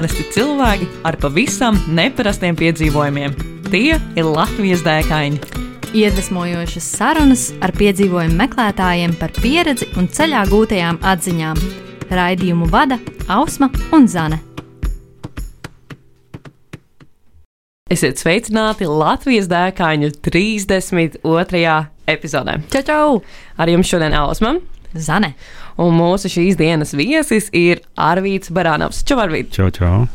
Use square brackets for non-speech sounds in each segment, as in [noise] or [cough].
Parasti cilvēki ar pavisam neparastiem piedzīvojumiem. Tie ir Latvijas dēkaini. Iedvesmojošas sarunas ar piedzīvojumu meklētājiem par pieredzi un ceļā gūtajām atziņām. Raidījumu vada Ausma un Zane. Esiet sveicināti Latvijas dēkaņu 32. epizodē. Čau, čau! Ar jums šodien Ausma. Zane. Un mūsu šīs dienas viesis ir Arvīts Barānovs. Čau, Arvīt! Čau, čau!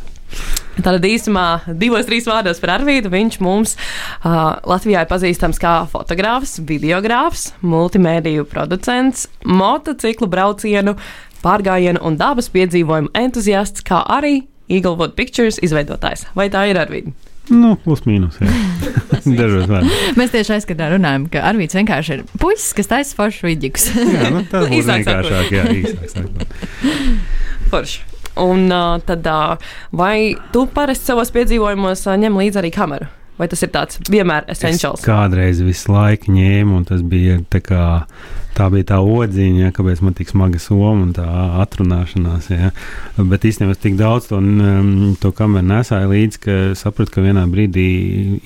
Tātad īsumā divos, trīs vārdos par Arvīdu. Viņš mums uh, Latvijā ir pazīstams kā fotogrāfs, videogrāfs, multimēdiju producents, motociklu braucienu, pārgājienu un dabas piedzīvojumu entuziasts, kā arī Eaglewood Pictures izveidotājs. Vai tā ir Arvīda? Nu, plus mīnus. [laughs] Dažos vārdos. Mēs tieši aizskatā runājam, ka Arvīts vienkārši ir puisis, kas taisa foršu vidīgus. jā, nu, tas [laughs] būs vienkāršāk. Jā, īsāk sakot. Forši. Un uh, tad, uh, vai tu parasti savos piedzīvojumos uh, ņem līdzi arī kameru? Vai tas ir tāds vienmēr essentials? Es kādreiz visu laiku ņēmu, un tas bija tā kā. Tā bija tā odziņa, ja, kāpēc man tik smaga soma un tā atrunāšanās. Ja. Bet īstenībā es tik daudz to, um, to kameru nesāju līdzi, ka sapratu, ka vienā brīdī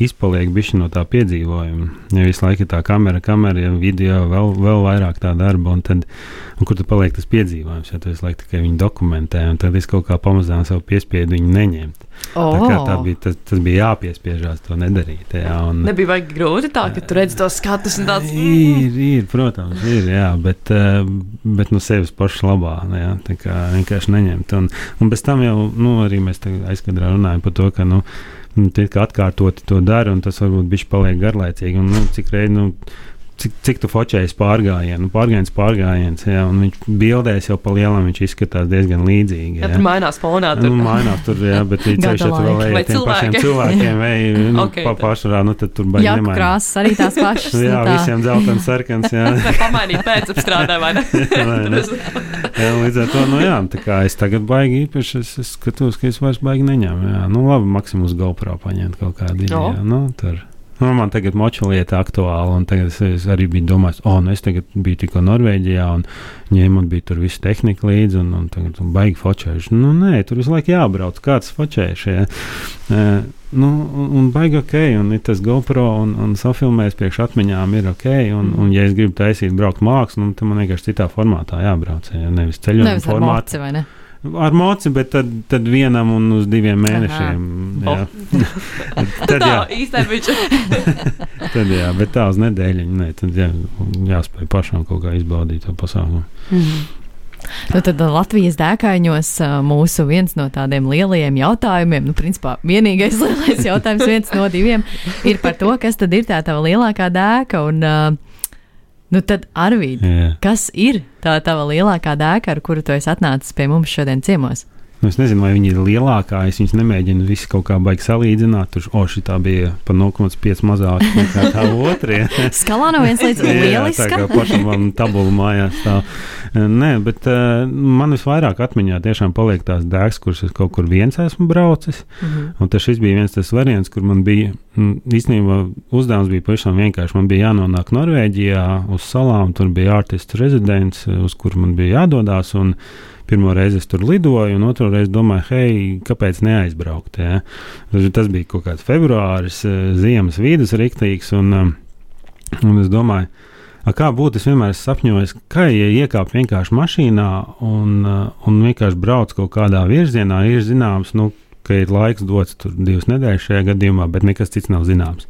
izpaliek bišķi no tā piedzīvojuma. Ja visu laiku ir tā kamera, kamera, ja video, vēl, vēl vairāk tā darba, un, tad, un kur tad paliek tas piedzīvojums, ja tu visu laiku tikai viņu dokumentē, un tad es kaut kā pamazām sev piespiedu viņu neņemt. Oh. Tā tā bija, tas, tas bija jāpiespiežās to nedarīt. Jā, un, Nebija vajag grūti tā, ka tu redz tos skatus un tāds Ir, ir, protams, ir, jā, bet, eh, bet no sevis pašas labā. nu, Jā, tā kā vienkārši neņemt. Un, un bez tam jau nu, arī mēs aizkadrā runājam par to, ka nu, tie kā atkārtoti to dara, un tas varbūt bišķi paliek garlaicīgi. Un, nu, cik reizi, nu, cik, cik tu focējies pārgājienu, nu, pārgājiens, pārgājiens, jā, un viņš bildēs jau pa lielam, viņš izskatās diezgan līdzīgi. Ja jā. tur mainās fonā, tad Nu, mainās tur, jā, bet [laughs] ir ceļš, ja tu vēl ej ar tiem pašiem cilvēki? cilvēkiem, [laughs] vai nu, Ok, okay, pa pašarā, nu tad tur baigi Jā, nemainās. krāsas arī tās [laughs] pašas. Jā, nu tā. visiem dzeltens, sarkans, jā. pamainīt pēcapstrādē, vai ne? Vai ne? jā, līdz ar to, nu jā, tā kā es tagad baigi īpaši, es, es skatos, ka es vairs baigi neņemu, jā. Nu, labi, maksimums GoPro paņemt kaut kādu, O. jā, nu, tur. Nu, man tagad moča lieta aktuāla, un tagad es, es arī biju domājis, o, oh, nu es tagad biju tikko Norvēģijā, un ņēmu, man bija tur viss tehnika līdzi, un, un tagad un baigi fočējuši. Nu, nē, tur visu laiku jābrauc, kāds fočējuši, jā. E, nu, un, un baigi ok, un ir tas GoPro, un, un safilmēs priekš atmiņām ir ok, un, un ja es gribu taisīt braukt mākslu, nu, tad man vienkārši citā formātā jābrauc, ja nevis ceļojuma Nevis ar formātā. moci, vai ne? Ar moci, bet tad, tad vienam un uz diviem mēnešiem. Jā. [laughs] tad, Tā, jā, viņš. [laughs] tad jā, bet tā uz nedēļu. Nē, tad jā, jāspēj pašam kaut kā izbaudīt to pasākumu. Nu, tad uh, Latvijas dēkāņos uh, mūsu viens no tādiem lielajiem jautājumiem, nu, principā vienīgais [laughs] lielais jautājums, viens no diviem, ir par to, kas tad ir tā tava lielākā dēka. Un, uh, nu, tad, Arvīd, Jā. kas ir tā tava lielākā dēka, ar kuru tu esi atnācis pie mums šodien ciemos? Nu, es nezinu, vai viņi ir lielākā. Es viņus nemēģinu visu kaut kā baigi salīdzināt. Tur, o, šī tā bija pa 0,5 mazāk nekā tā otrā. [laughs] Skalā no 1 līdz [laughs] Jā, tā kā pašam man tabula mājās stāv. Nē, bet uh, man visvairāk atmiņā tiešām paliek tās dēks, kuras es kaut kur viens esmu braucis. Mhm. Un tas bija viens tas variants, kur man bija mm, īstenībā uzdevums bija pavisam vienkārši. Man bija jānonāk Norvēģijā uz salām, tur bija artists rezidents, uz kur man bija jādodas. Un pirmo reizi es tur lidoju, un otru reizi domāju, hei, kāpēc neaizbraukt? Ja? Tas bija kaut kāds februāris, ziemas vidus rīktīgs, un, un es domāju, A, kā būtu, es vienmēr esmu sapņojis, ka, ja iekāp vienkārši mašīnā un, uh, un vienkārši brauc kaut kādā virzienā, ir zināms, nu, ka ir laiks dots tur divas nedēļas šajā gadījumā, bet nekas cits nav zināms.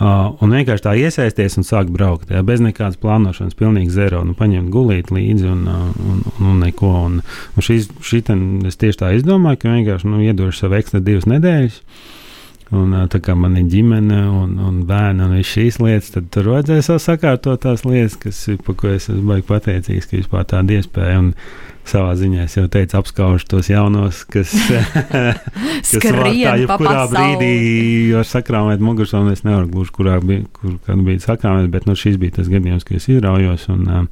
Uh, un vienkārši tā iesaisties un sākt braukt, jā, bez nekādas plānošanas, pilnīgi zero. Nu, paņemt gulīt līdzi un, uh, un, un, un neko. Un, un šīs, šī ten, es tieši tā izdomāju, ka vienkārši nu, iedošu sev ekstra divas nedēļas. Un, tā kā man ir ģimene un, un bērni un visas šīs lietas, tad tur vajadzēja savu sakārtot tās lietas, kas, par ko es esmu baigi pateicīgs, ka vispār tāda iespēja. Un savā ziņā es jau teicu, apskaužu tos jaunos, kas, [laughs] kas vārtā pa jebkurā brīdī var sakrāmēt mugursomu. Es nevaru gluži, kurā bija, kur, kad bija sakrāmēt, bet nu, šis bija tas gadījums, kad es izraujos. Un, ā,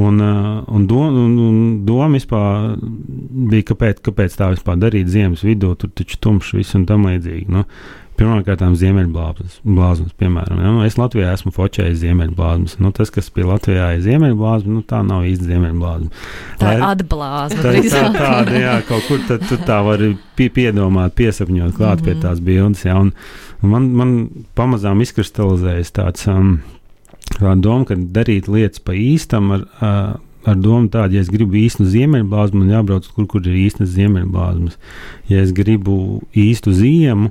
Un, uh, un, doma, un, un doma vispār bija, kāpēc, kāpēc tā vispār darīt ziemas vidū, tur taču tumšs viss un tam līdzīgi. Nu, Pirmkārt, ziemeļblāzmas, piemēram. Ja? Nu, es Latvijā esmu fočējis ziemeļblāzmas. Nu, tas, kas pie Latvijā ir ziemeļblāzma, nu, tā nav īsti ziemeļblāzma. Tā ir atblāzma. Tā tā, tāda, jā, kaut kur tad, tu tā vari pie, piedomāt, piesapņot klāt mm -hmm. pie mhm. tās bildes. Ja? Un, un man, man pamazām izkristalizējas tāds. Um, Tā doma, ka darīt lietas pa īstam ar, ar domu tādu, ja es gribu īstu ziemeļblāzmu, man jābrauc tur, kur ir īstas ziemeļblāzmas. Ja es gribu īstu ziemu,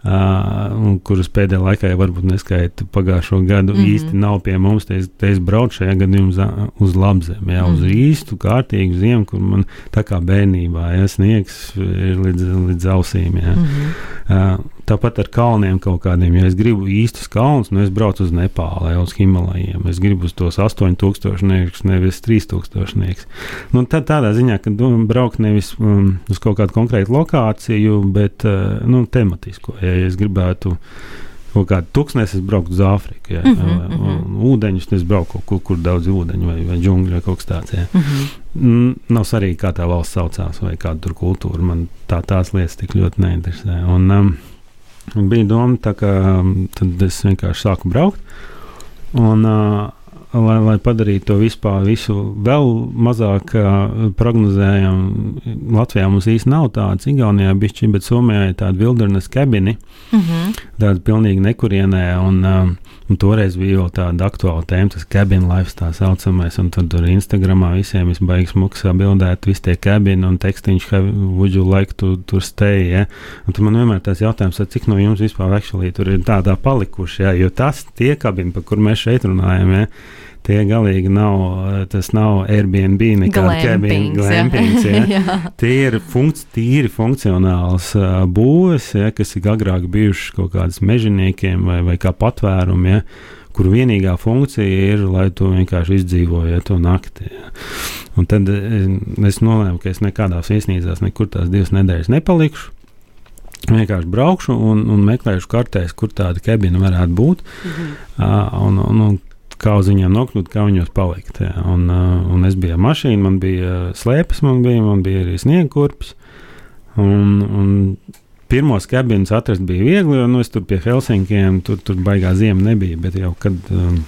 Uh, kuras pēdējā laikā jau varbūt neskaita pagājušo gadu, mm -hmm. īsti nav pie mums. Te te es braucu šajā gadījumā uz labzemi, jā, mm -hmm. uz mhm. īstu, kārtīgu ziemu, kur man tā kā bērnībā ja, sniegs ir līdz, līdz ausīm. Jā. Mm -hmm. uh, Tāpat ar kalniem kaut kādiem. Ja es gribu īstus kalnus, nu es braucu uz Nepālu vai uz Himalajiem. Es gribu uz tos 8000, nevis 3000. Nu, tad tādā ziņā, ka braukt nevis um, uz kaut kādu konkrētu lokāciju, bet uh, nu, tematisko. Ja, ja es gribētu kaut kādu tūkstnesi, es braucu uz Āfriku. Ja, mm -hmm, vai, un, ūdeņus es braucu kaut kur, kur daudz ūdeņu vai, vai džungļu vai kaut kas tāds. Ja. Mm -hmm. Nav svarīgi, kā tā valsts saucās vai kāda tur kultūra. Man tā, tās lietas tik ļoti neinteresē. Un, um, bija doma, tā, ka um, tad es vienkārši sāku braukt. Un, uh, lai, lai padarītu to vispār visu vēl mazāk prognozējumu, Latvijā mums īsti nav tādas, Igaunijā bišķi, bet Somijā ir tāda wilderness kabini, mm -hmm. tāda pilnīgi nekurienē. Un, uh, Un toreiz bija jau tāda aktuāla tēma, tas cabin life, tā saucamais. Un tad tur Instagramā visiem ir baigs muksā bildēt, visi tie cabini un tekstīņš, would you like to tur stay. Ja? Un tad man vienmēr tas jautājums, cik no jums vispār actually tur ir tādā palikuši, ja? jo tas tie cabini, par kur mēs šeit runājam. Ja? Tie galīgi nav, tas nav Airbnb, nekāda cabin glampings. Ja. [laughs] ja. Tie ir funkci tīri funkcionāls uh, būves, ja, kas ir agrāk bijušas kaut kādas mežoniekiem vai, vai kā patvērumi. Ja kur vienīgā funkcija ir, lai tu vienkārši izdzīvotu to nakti. Ja. Un tad es nolēmu, ka es nekādās viesnīcās nekur tās divas nedēļas nepalikšu. Vienkārši braukšu un, un meklēšu kartēs, kur tāda kabina varētu būt. Mhm. Uh, un, un, un kā uz viņiem nokļūt, kā viņos palikt. Jā. Un, uh, un es biju mašīna, man bija slēpes, man bija, man bija arī sniega kurpes. Un, un pirmos kabinus atrast bija viegli, jo nu, es tur pie Helsinkiem tur, tur baigā ziema nebija. Bet jau kad um,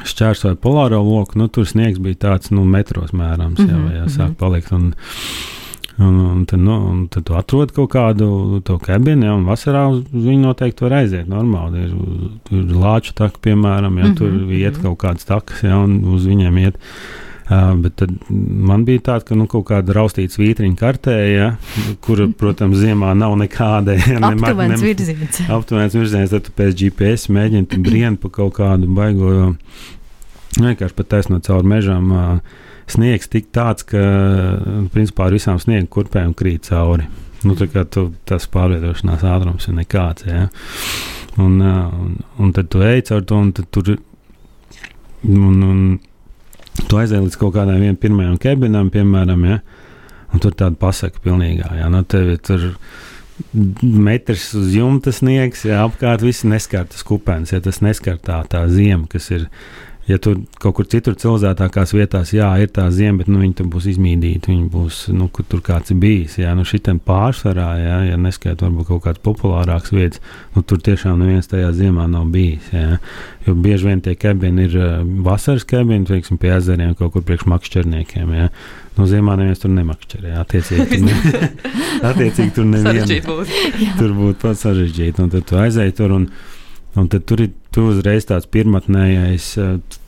šķērsoju polāro loku, nu, tur sniegs bija tāds nu, metros mērāms, jā, vai jāsāk mhm. palikt. Un, Un, un, tad, nu, un tad tu atrod kaut kādu to kabinu, ja, un vasarā uz, uz viņu noteikti var aiziet. Normāli ir, ir lāču taka, piemēram, ja mm -hmm. tur iet mhm. kaut kādas takas, ja, un uz viņiem iet. Uh, bet tad man bija tāda, ka nu, kaut kāda raustīta vītriņa kartē, ja, kur, protams, ziemā nav nekāda. Ja, aptuvens virziens. Aptuvens virziens, tad tu pēc GPS mēģini brien pa kaut kādu baigo, vienkārši pat taisnot cauri mežām. Uh, sniegs tik tāds, ka principā ar visām sniega kurpēm krīt cauri. Nu, tu, tas pārvietošanās ātrums ir nekāds. Ja? Un, un, un tad tu ej caur to, un tur un, un, tu aizej līdz kaut kādam pirmajam kabinam, piemēram, ja? un tur tāda pasaka pilnīgā. Ja? Nu, tev ir tur metrs uz jumta sniegs, ja apkārt viss neskar tas kupens, ja tas neskar tā, tā ziema, kas ir ja tur kaut kur citur cilvēcīgākās vietās, jā, ir tā zima, bet nu, viņi tur būs izmīdīti. Viņi būs, nu, kur tur kāds ir bijis. Jā, nu, šitam pārsvarā, jā, ja neskaidrs, varbūt kaut kāds populārāks vietas, nu, tur tiešām neviens tajā ziemā nav bijis. Jā. Jo bieži vien tie kabini ir vasaras kabini, teiksim, pie ezeriem, kaut kur priekš makšķerniekiem. Jā. Nu, ziemā neviens tur nemakšķerē. Attiecīgi, tur, ne, [laughs] attiecīgi, tur neviena. tur būtu pats sarežģīti. Un tad tu aizēji tur un, un tad tur ir tu uzreiz tāds pirmotnējais,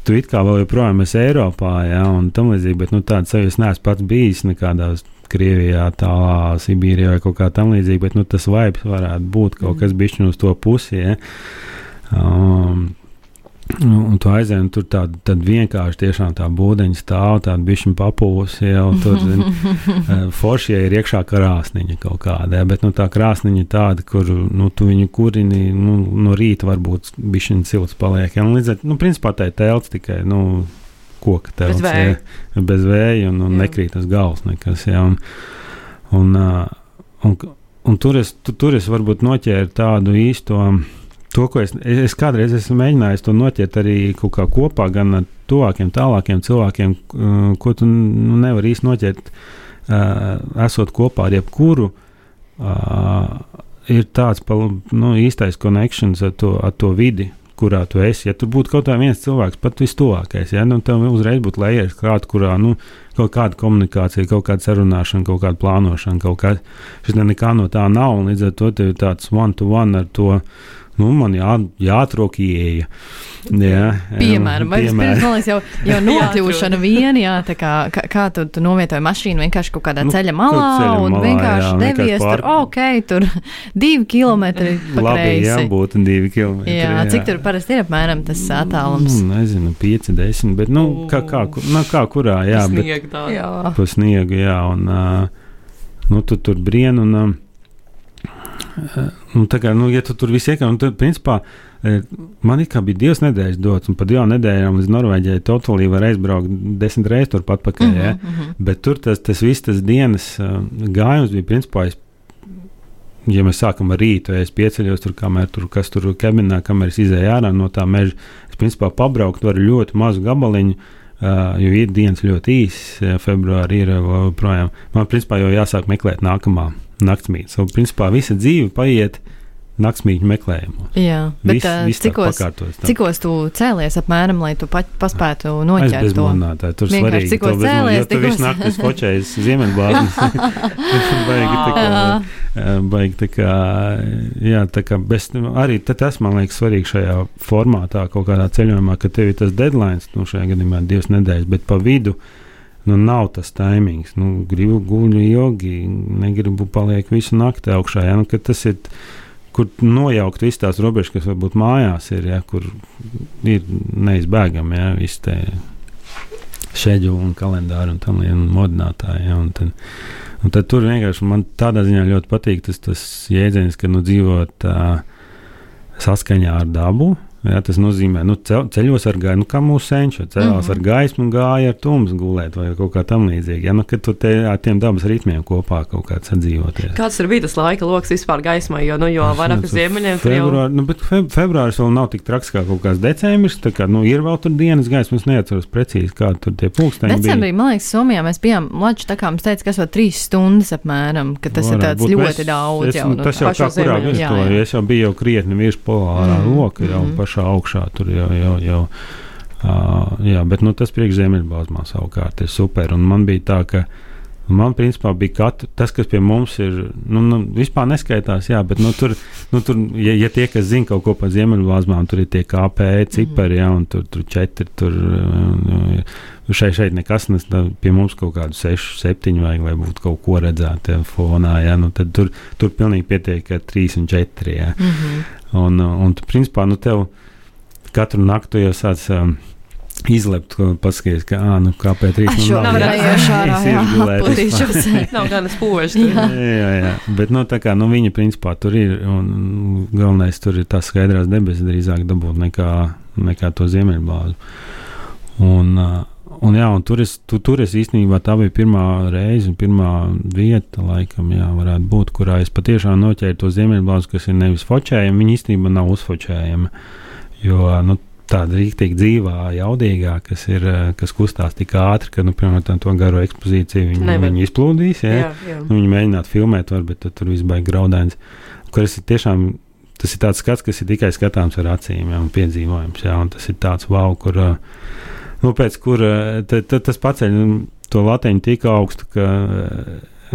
tu it kā vēl joprojām esi Eiropā, ja, un tam līdzīgi, bet nu, tāds sajūta neesmu pats bijis nekādās Krievijā, tālā Sibīrijā vai kaut kā tam līdzīga, bet nu, tas vibes varētu būt kaut kas bišķiņš uz to pusi. Ja. Um, un tu aizēji, un tur tāda tā vienkārši tiešām tā būdeņa stāv, tāda bišķiņa papūs, jau tur [laughs] eh, foršie ir iekšā krāsniņa kaut kāda, ja, bet nu, tā krāsniņa tāda, kur nu, tu viņu kurini nu, no rīta varbūt bišķiņa silts paliek. Ja, un līdz ar, nu, principā tā ir telts tikai, nu, koka telts. Bez vēja. Ja, bez vēja un, un nekrīt uz galvas nekas, ja, un, un, un, un, un tur es, tu, tur es varbūt noķēru tādu īsto to, ko es, es kādreiz esmu mēģinājis to noķert arī kopā, gan ar tuvākiem, tālākiem cilvēkiem, uh, ko tu nu, nevari īsti noķert, uh, esot kopā ar jebkuru uh, ir tāds nu, īstais konekšņs ar, to- ar to vidi, kurā tu esi. Ja tur būtu kaut kā viens cilvēks, pat vistuvākais, ja, nu, tad uzreiz būtu lejers klāt, kurā nu, kaut kāda komunikācija, kaut kāda sarunāšana, kaut kāda plānošana, kaut kā šis ne- nekā no tā nav. un Līdz ar to tev ir tāds one-to-one ar to. Nu, man jā, jāatrok ieeja. Jā, Piemēram, vai piemēram. man liekas, jau, jau [laughs] nokļūšana viena, jā, tā kā, kā, kā tu, tu novietoji mašīnu vienkārši kaut kādā Nu, ceļa malā ceļa un malā, vienkārši jā, vienkārši devies pār- tur, ok, tur [laughs] divi kilometri [laughs] Labi, jā, būtu divi kilometri. Jā, cik tur parasti ir apmēram tas attālums? Nu, nezinu, 5, 10, bet nu, kā, kā, ku- nu, kā kurā, jā, bet Sniega tā. Jā. pa sniegu, jā, un uh, nu, tu tur brien, un, uh, un tā kā, nu, ja tu tur viss iekā, un tad, principā, eh, man it kā bija divas nedēļas dots, un pa divām nedēļām līdz Norvēģijai totālī var aizbraukt desmit reizes turpat pakaļ, mm -hmm. Mhm. bet tur tas, tas viss tas dienas uh, gājums bija, principā, es ja mēs sākam ar rītu, ja es pieceļos tur, kamēr tur kas tur kabinā, kamēr es izēju ārā no tā meža, es principā pabraukt varu ļoti mazu gabaliņu. Uh, jo ir dienas ļoti īsas, ja februārī ir vēl projām. Man principā jau jāsāk meklēt nākamā naktsmītne. So, principā visa dzīve paiet naktsmītņu meklējumos. Jā, bet ā, viss tā cikos, cikos tu cēlies apmēram, lai tu pat paspētu noķert to? monētāja, tur Vienkārši svarīgi. cikos to cēlies, tu visu nakti fočējies ziemeļblāzmas. [laughs] [laughs] Baigi tā kā, baigi tā kā, jā, tā kā bez, arī ta- tas man liekas svarīgi šajā formātā, kaut kādā ceļojumā, ka tev ir tas deadline, nu šajā gadījumā divas nedēļas, bet pa vidu. Nu, nav tas taimings. Nu, gribu guļu ilgi, negribu paliekt visu nakti augšā. Ja? Nu, tas ir, kur nojaukt visas tās robežas, kas varbūt mājās ir, ja? kur ir neizbēgami ja? visi tie šeģu un kalendāri un tam līdzīgi modinātāji. Ja? Un tad, un tad tur vienkārši man tādā ziņā ļoti patīk tas, tas jēdziens, ka nu, dzīvot uh, saskaņā ar dabu. Jā, tas nozīmē, ka nu, ceļos ar gaismu, nu, kā mūsu senču cēlās mm Mhm. -hmm. ar gaismu un gāja ar tumsu gulēt vai kaut kā tamlīdzīga. Ja, nu, kad tu te ar tiem dabas ritmiem kopā kaut kā sadzīvoties. Kāds tur bija tas laika lokus vispār gaismai, jo, nu, jo vairāk uz ziemeļiem tur jau Februār, nu, bet fe, februāris vēl nav tik traks kā kaut kāds decembris. Tā kā, nu, ir vēl tur dienas gaisma, es neatceros precīzi, kādi tur tie pulksteņi bija. Decembrī, man liekas, Somijā mēs bijām Latvijas tā kā mums teica, kas vēl trīs stundas apmēram, ka tas ir Varētu tāds ļoti Es- daudz. Es, jau, nu, nu, tas jau pašā kā kurā jā. es jau biju jau krietni virs polārā Mm, loka, jau mm. Pašā augšā. Tur jau, jau, jau uh, jā, bet nu, tas priekš ziemeļbalzmā savukārt ir super. Un man bija tā, ka man principā bija katru, tas, kas pie mums ir, nu, nu vispār neskaitās, jā, bet nu, tur, nu, tur ja, ja tie, kas zina kaut ko par ziemeļbalzmām, tur ir tie KP cipari, jā, un tur, tur četri, tur šeit, šeit nekas, nes pie mums kaut kādu sešu, septiņu vajag, lai būtu kaut ko redzēt ja, fonā, jā, nu, tad tur, tur pilnīgi pietiek, ka trīs un četri, jā. Un, uh, un tu, principā, nu, tev katru nakti jau sāc um, izlept, paskaties, ka, ā, nu, kāpēc trīs Ai, šo nav gan spoži. [laughs] Jā. jā, jā, bet nu, tā kā nu, viņa principā tur ir. Un, galvenais tur ir tas skaidrās debesis, drīzāk dabūt nekā, nekā to ziemeļblāzu. Un, uh, un, jā, un tur, es, tu, tur es īstenībā tā bija pirmā reize, un pirmā vieta, laikam, jā, varētu būt, kurā es patiešām noķēru to ziemeļblāzu, kas ir nevis fočējama, viņa īstenībā nav uzfočējama. Jo nu, tāda rīktīgi dzīvā, jaudīgā, kas, ir, eh, kas kustās tik ātri, ka, nu, piemēram, to garo ekspozīciju viņi, Nevar. viņi izplūdīs. Jā, Jā, jā. Nu, viņi mēģinātu filmēt, var, bet tur viss baigs graudains. Kuras ir tiešām tas ir tāds skats, kas ir tikai skatāms ar acīm, jā, un piedzīvojams. Jā, tas ir tāds wow, kur, ā, nu, pēc kura ta, tas paceļ nu, to lateņu tik augstu, ka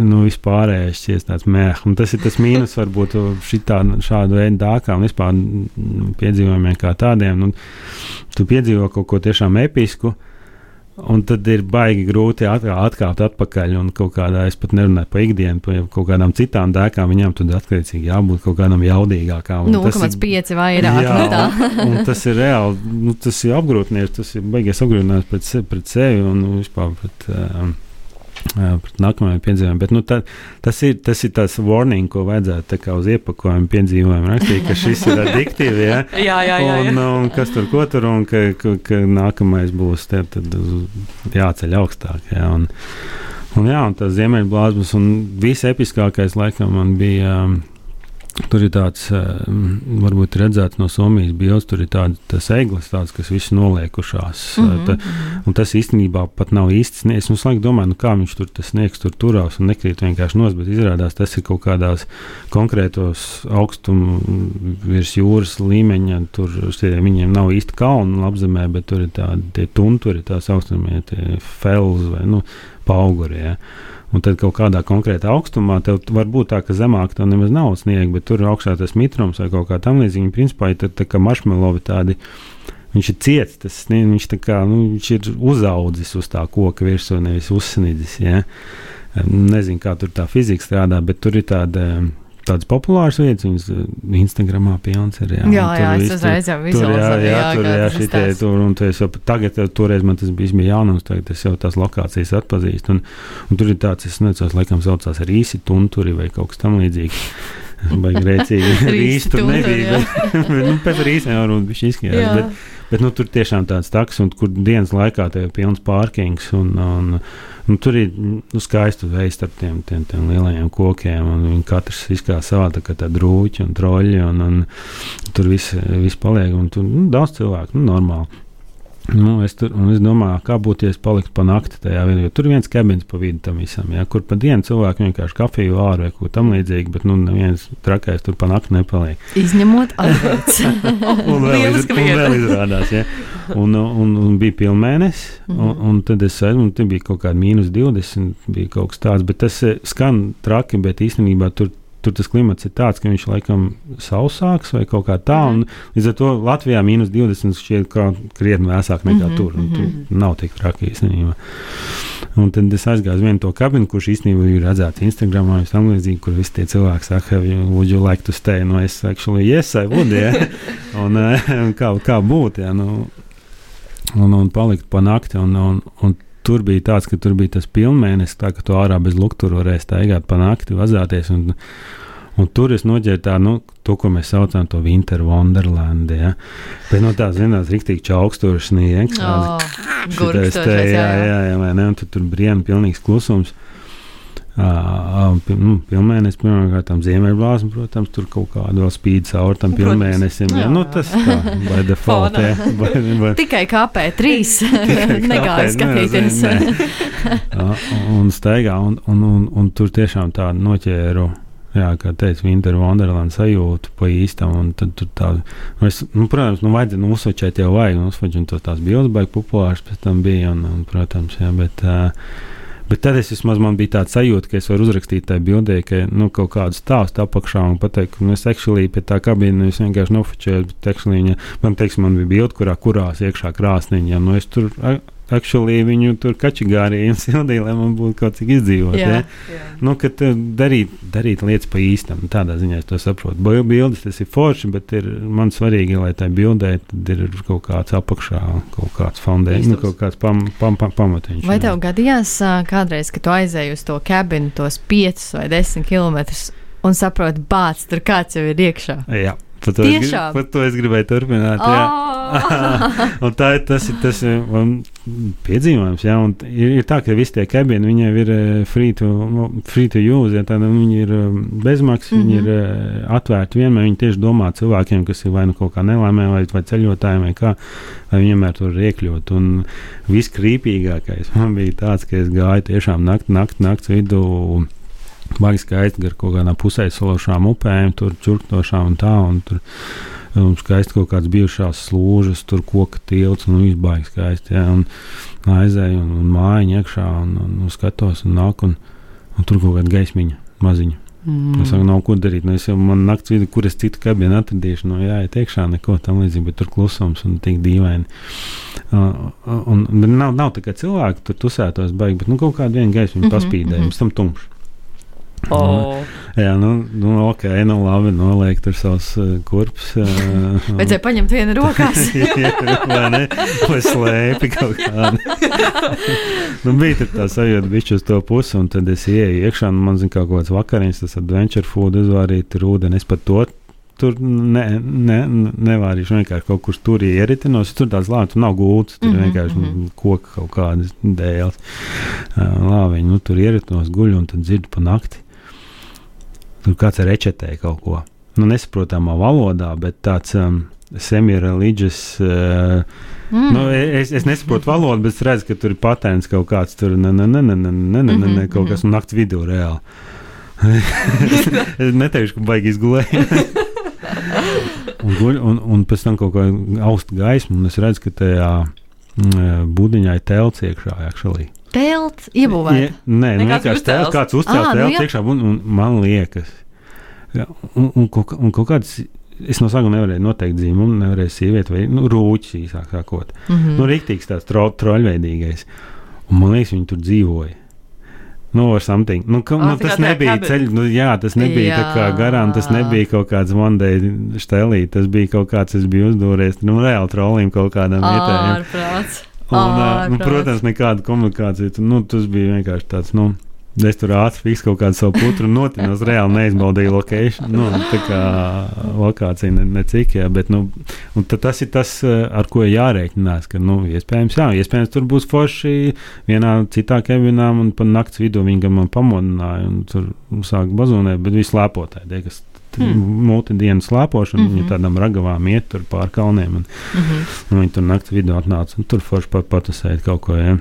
nu, vispārējais šķiet tāds mēh. Un tas ir tas mīnus varbūt šitā, šādu veidu dākām, vispār mm, piedzīvojumiem kā tādiem. Nu, tu piedzīvo kaut ko tiešām episku. Un tad ir baigi grūti atkā, atkāpt atpakaļ. Un kaut kādā, es pat nerunāju par ikdienu, par kaut kādām citām dēkām. Viņām tad attiecīgi jābūt kaut kādām jaudīgākām. Un tas ir- 0,5 vairāk Jā, un, un tas ir reāli. Nu, tas ir apgrūtinājums, tas ir beigas apgrūtinājums pret, pret sevi un nu, vispār pret. Um, Pret nākamajiem piedzīvojumiem. Bet, nu, tā, tas, ir, tas ir tas warning, ko vajadzētu uz iepakojuma piedzīvojuma rakstīt, ka šis ir addiktīvs. [laughs] Ja? Jā, jā, jā. Un, un kas tur ko tur, un ka, ka, ka nākamais būs te, jāceļ augstāk. Jā, un, un, jā, un tas ziemeļblāzmas, un viss episkākais laikam man bija um, Tur ir tāds, eh, varbūt redzēts no Somijas bildes, tur ir tādas eglis, tāds, kas viss noliekušās. Mm -hmm. ta, un tas īstenībā pat nav īsts sniegs. Es laikam domāju, nu, kā viņš tur tas sniegs tur turās un nekrīt vienkārši nos, bet izrādās tas ir kaut kādās konkrētos augstumu virs jūras līmeņa. Tur viņiem nav īsti kalnu apzemē, bet tur ir tādi tunturi, tās augstumie fells vai nu, pauguri. Ja. Un tad kaut kādā konkrētā augstumā tev var būt tā, ka zemāk tam nemaz nav sniega, bet tur augšā tas mitrums vai kaut kā tam līdzīga. Principā ir tā, tā kā maršmelovi tādi. Viņš ir ciets, tas viņš, kā, nu, viņš ir uzaudzis uz tā koka virsmu, nevis uzsnidzis. Ja? Nezinu, kā tur tā fizika strādā, bet tur ir tāda tādas populāras vietas, viņas uh, Instagramā pilns ir. Jā, jā, jā es uzreiz jau vizualizēju. Jā, jā, tur, jā, šitie, tur, un tu jau tagad, toreiz man tas bija, bija jaunums, tagad es jau tās lokācijas atpazīstu, un, un tur ir tāds, es nezinu, laikam saucās rīsi tunturi vai kaut kas tam līdzīgs. Vai grēcīgi [laughs] rīsi tur nebija, bet, [laughs] bet nu, pēc rīsiem jau runa bija izskatījās. Bet, bet nu, tur tiešām tāds taks, un kur dienas laikā tev ir pilns pārkings. Un, un, Nu, tur ir nu, skaisti veidi starp tiem, tiem, tiem lielajiem kokiem. Viņi katrs izskatās savā tā kā tā drūķi un troļļi. Un, un, tur viss vis paliek. Un tur nu, daudz cilvēku, nu, normāli. Nu, es, tur, es domāju, kā būtu, ja es paliktu pa nakti tajā vietā. Tur ir viens kabins pa vidu tam visam, ja, kur pa dienu cilvēki vienkārši kafiju vāru vai ko tamlīdzīgu, bet nu, neviens trakais tur pa nakti nepaliek. Izņemot [laughs] atvērts. un, vēl, iz, un vēl izrādās, ja. Un, un, un bija pilnmēnesis, mm -hmm. un, un tad es aizmu, un tur bija kaut kāda mīnus 20, bija kaut kas tāds, bet tas eh, skan traki, bet īstenībā tur tur tas klimats ir tāds, ka viņš laikam sausāks vai kaut kā tā. Mm -hmm. Līdz ar to Latvijā mīnus 20 šķiet krietni vēsāk nekā mm -hmm. tur. Tur nav tik traki īstenībā. Un tad es aizgāju uz vienu to kabinu, kurš īstenībā ir redzēts Instagram vai tam līdzīgi, kur visi tie cilvēki saka, would you like to stay? No es actually yes, I would, yeah. [laughs] un, un [laughs] kā, kā būt, ja, nu, un, un palikt pa nakti. Un, un, un tur bija tāds, ka tur bija tas pilnmēnesis, tā ka tu ārā bez luktura varēji staigāt pa nakti, vazāties. Un, un tur es noģēru tā, nu, to, ko mēs saucam par Winter Wonderland. Ja? Bet no tā, zinās, rīktīgi čaukstoši sniegs. Oh, Šitais te, jā, jā, jā, jā, vai ne? Un tur, tur brīnum pilnīgs klusums. Nu, pilnmēnesis, pirmkārt, ziemeļblāzma, protams, tur kaut kāda vēl spīd cauri tam pilnmēnesim. Jā, nu, tas tā, by default. [laughs] [laughs] [laughs] jā, by, by, Tikai KP3 negāja skatīties. un staigā, un, un, un, un tur tiešām tādu noķēru. Jā, kā teica, Winter Wonderland sajūtu pa īstam. Tad tur tā, nu, es, nu, protams, nu, vajadzēja nu, uzsvačēt jau vajag, nu, uzsvačēt to tās bildes, baigi populārs pēc tam bija, un, un protams, jā, bet. Uh, Bet tad es vismaz man bija tāds sajūta, ka es varu uzrakstīt tajā bildē, ka nu, kaut kādu stāstu apakšā un pateikt, ka nu, es actually pie tā kabīnes vienkārši nofočēju. Man, teiksim, man bija bilde, kurā kurās iekšā krāsniņā. Nu, es tur actually viņu tur kačigārīja un sildīja, lai man būtu kaut cik izdzīvot. Jā, ja? jā. Nu, kad darīt, darīt lietas pa īstam, tādā ziņā es to saprotu. Bildes tas ir forši, bet ir man svarīgi, lai tai bildē ir kaut kāds apakšā, kaut kāds foundēšana, nu, kaut kāds pam, pam, pam, pamatiņš. Vai tev gadījās kādreiz, kad tu aizēji uz to kabinu, tos 5 vai 10 km un saproti, bāc, tur kāds jau ir iekšā? Jā. Par to, es, par to es gribēju turpināt. Oh! [laughs] tā ir tas, ir tas um, piedzīvojums. Jā, ir, ir tā, ka visi tie kabini viņiem ir uh, free to, free to use. Ja, tāda, viņi ir um, bezmaksas, mm -hmm. viņi ir uh, atvērti vienmēr. Viņi tieši domā cilvēkiem, kas ir vai nu kaut kā nelaimē, vai, vai ceļotājiem, vai kā, lai vienmēr tur iekļūt. Un viskrīpīgākais man bija tāds, ka es gāju tiešām nakti, nakti, nakts vidū baigi skaisti gar kaut kādām pusē sološām upēm, tur čurktošām un tā. Un tur, un skaisti kaut kādas bijušās slūžas, tur koka tilts, un viss baigi skaisti. Ja, un aizēju un, un mājiņu iekšā, un, un, un skatos, un nāk, un, un tur kaut kāda gaismiņa maziņa. Mm. Es saku, nav ko darīt. Nu, es jau man naktas vidū, kur es citu kabinu atradīšu, no jā, iekšā neko tam līdzīgu, bet tur klusums un tik dīvaini. Uh, un, un nav, nav tā kā cilvēki tur tusētos baigi, bet nu, kaut kāda viena gaisma mm -hmm, paspīdēja, mm -hmm. tam tumšs. Oh. Jā, nu, nu ok, nu labi, noliek tur savus uh, kurpes. [laughs] Uh, Vajadzēja paņemt vienu rokās. [laughs] jā, vai ne? Vai slēpi kaut kādu. [laughs] nu, bija tā sajūta, bišķi uz to pusi, un tad es ieeju iekšā, un man zina kaut kāds vakariņas, tas adventure food uzvārīt tur ūdeni. Es pat to tur ne, ne, nevārīšu vienkārši kaut kur tur ieritinos. Tur tāds lācis, tur nav gults, tur mm -hmm. vienkārši mm -hmm. koka kaut kādas dēles. Uh, Lāviņi, nu tur ieritinos guļu un tad dzirdu pa nakti. Tur kāds rečetē kaut ko. nu, nesaprotamā valodā, bet tāds um, semi-reliģis. Uh, Mm. Nu, es, es nesaprotu valodu, bet es redzu, ka tur ir patents kaut kāds, tur ne, ne, ne, ne, ne, ne, ne, ne, kaut kas naktas vidū reāli. [laughs] es neteikšu, ka baigi izgulēju. [laughs] un, guļ, un, un pēc tam kaut kā austa gaisma, un es redzu, ka tajā mm, būdiņā ir telts iekšā. Actually. Telts iebūvēts. Ja, nē, nu, vienkārši telts, kāds uzcēlts telts nu, iekšā, un, un man liekas, ja, un, un, un, un kaut kāds es no sākuma nevarēju noteikt dzīvumu, nevarēju sievieti vai nu, rūķis īsāk sakot. Mm -hmm. nu, rīktīgs tāds tro, troļveidīgais. Un man liekas, viņi tur dzīvoja. Nu, ar something. Nu, ka, oh, nu, tas nebija ceļš, nu, jā, tas nebija jā. tā kā garām, tas nebija kaut kāds Monday stelī, tas bija kaut kāds, es biju uzdūries, nu, reāli trolim kaut kādam vietējiem. Un, uh, nu, protams, nekāda komunikācija, nu, tas bija vienkārši tāds, nu, Es tur ātri fiksēju kaut kādu savu putru notienu. Es reāli neizbaudīju lokāciju. Nu, tā kā lokācija ne, ne cik, jā, bet nu, tas ir tas, ar ko jārēķinās. Ka, nu, iespējams, jā, iespējams, tur būs forši vienā citā kabinā, un pa naktas vidū viņi man pamodināja, un tur sāk bazonēt, bet visi slēpotāji, kas hmm. multidienas slēpošana, mm -hmm. viņi tādām ragavām iet tur pār kalniem, un, mm -hmm. un viņi tur naktas vidū atnāca, un tur forši pat patusēt kaut ko. Jā.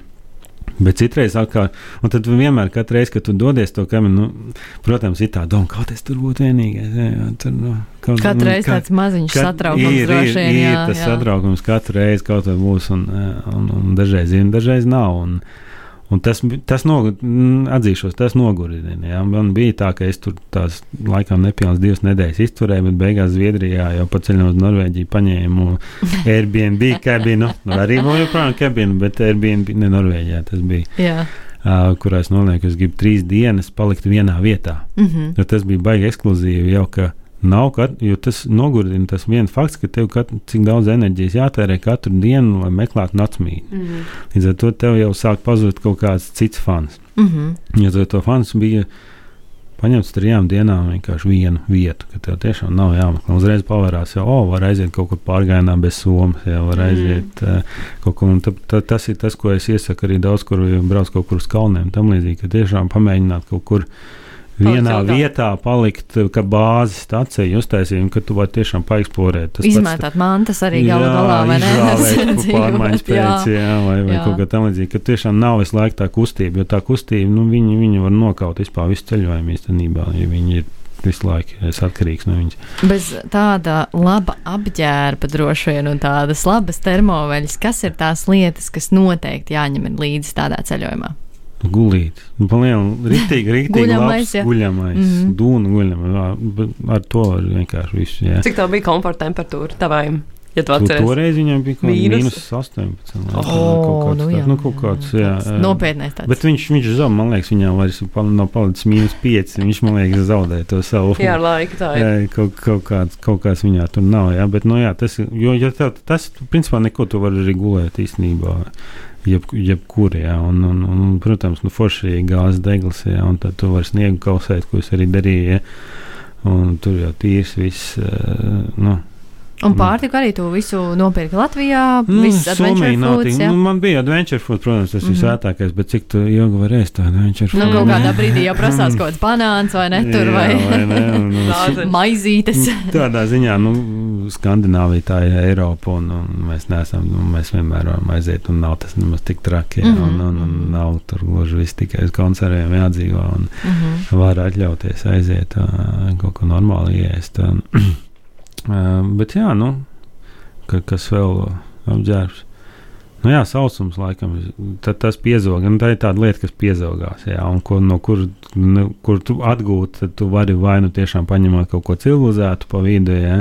Bet citreiz atkal, un tad vienmēr, reizi, kad tu dodies to kaminu, nu, protams, ir tā doma, kaut es tur būtu vienīgais. Jā, jā, tur, nu, kaut, katru nu, reizi tāds maziņš kat, satraukums ir, ir, ir, ir jā, tas jā. satraukums katru reizi kaut vai būs, un, un, un dažreiz ir, un dažreiz nav. Un, Un tas, tas no, atzīšos, tas nogurdina. Ja? Man bija tā, ka es tur tās laikam nepilnas divas nedēļas izturēju, bet beigās Zviedrijā jau pa ceļam uz Norvēģiju paņēmu [laughs] Airbnb kabinu. Nu, arī vēl joprojām kabinu, bet Airbnb ne Norvēģijā tas bija. Jā. Uh, kurā es nolieku, es gribu trīs dienas palikt vienā vietā. Mm -hmm. Tas bija baigi ekskluzīvi jau, ka Nav, kat, jo tas nogurdina tas viens fakts, ka tev kat, cik daudz enerģijas jātērē katru dienu, lai meklētu naktsmītni. Mm -hmm. Līdz ar to tev jau sāk pazust kaut kāds cits fans. Mm -hmm. Jo to fans bija paņemts trijām dienām vienkārši vienu vietu, ka tev tiešām nav jāmeklē. Uzreiz pavērās, jau, oh, var aiziet kaut kur pārgājienā bez somas, jau var mhm. aiziet mm. uh, kaut kur. Ta, ta, tas ir tas, ko es iesaku arī daudz, kur brauc kaut kur uz kalniem. Tam līdzīgi, ka tiešām pamēģināt kaut kur vienā Palikt vietā palikt, kā bāzes stācija uztaisījuma, ka tu vari tiešām paeksplorēt. Tas Izmētāt pats, mantas arī galu galā, vai ne? [laughs] Pārmaiņas pēc, jā, vai, vai jā. kaut kā tam līdzīgi, ka tiešām nav visu laiku tā kustība, jo tā kustība, nu, viņi, viņi var nokaut vispār visu ceļojumu īstenībā, ja viņi ir visu laiku es atkarīgs no viņas. Bez tāda laba apģērba droši vien un tādas labas termoveļas, kas ir tās lietas, kas noteikti jāņem līdzi tādā ceļojumā? Gulīt. Nu, rītīgi, rītīgi [laughs] guļamais, labs, guļamais, mm -hmm. dūnu guļamais. Ar to var vienkārši visu. Jā. Cik tā bija komforta temperatūra tavējiem? Ja tu atceries, toreiz viņam bija kaut kāds mīnus 18. Oh, kaut kāds, nu, jā, tā, nu, kaut kāds, jā, jā. Nopietnais tāds. Bet viņš, viņš zaudē, man liekas, viņam vairs nav palicis mīnus 5. Viņš, man liekas, zaudē to savu. Jā, laika tā ir. Jā, kaut, kaut, kāds, kaut kāds viņā tur nav, jā, bet, nu jā, tas, jo, ja tev, tas, principā, neko tu vari arī gulēt īstenībā jeb, jebkur. Jā, un, un, un, protams, nu, forši ir gāzes degls, jā, un tad tu vari sniegu kausēt, ko es arī darīju. Jā, un tur jau tīrs viss. Nu, Un mm. pārtika arī tu visu nopirki Latvijā. Nu, Somija nav tik. Nu, man bija adventure food, protams, tas mm -hmm. ir mhm. svētākais, bet cik tu ilgi vari ēst to adventure food? Nu, kaut kādā brīdī jau prasās kaut kāds banāns vai ne tur vai, vai ne, un, un, [laughs] maizītes. Tādā ziņā, nu, Skandināvija tā ir Eiropa un, un mēs neesam, nu, mēs vienmēr varam aiziet un nav tas nemaz tik traki, mm -hmm. un, un, un nav tur gluži viss tikai uz koncertiem jādzīvo un mm -hmm. var atļauties aiziet uh, kaut ko normāli iest. Un, [clears throat] bet jā, nu, ka, kas vēl apģērbs. Nu, jā, sausums laikam, tad tas piezog. Un tā ir tāda lieta, kas piezogās. Jā, un ko, no kur, nu, kur tu atgūt, tad tu vari vai nu tiešām paņemot kaut ko civilizētu pa vidu, jā,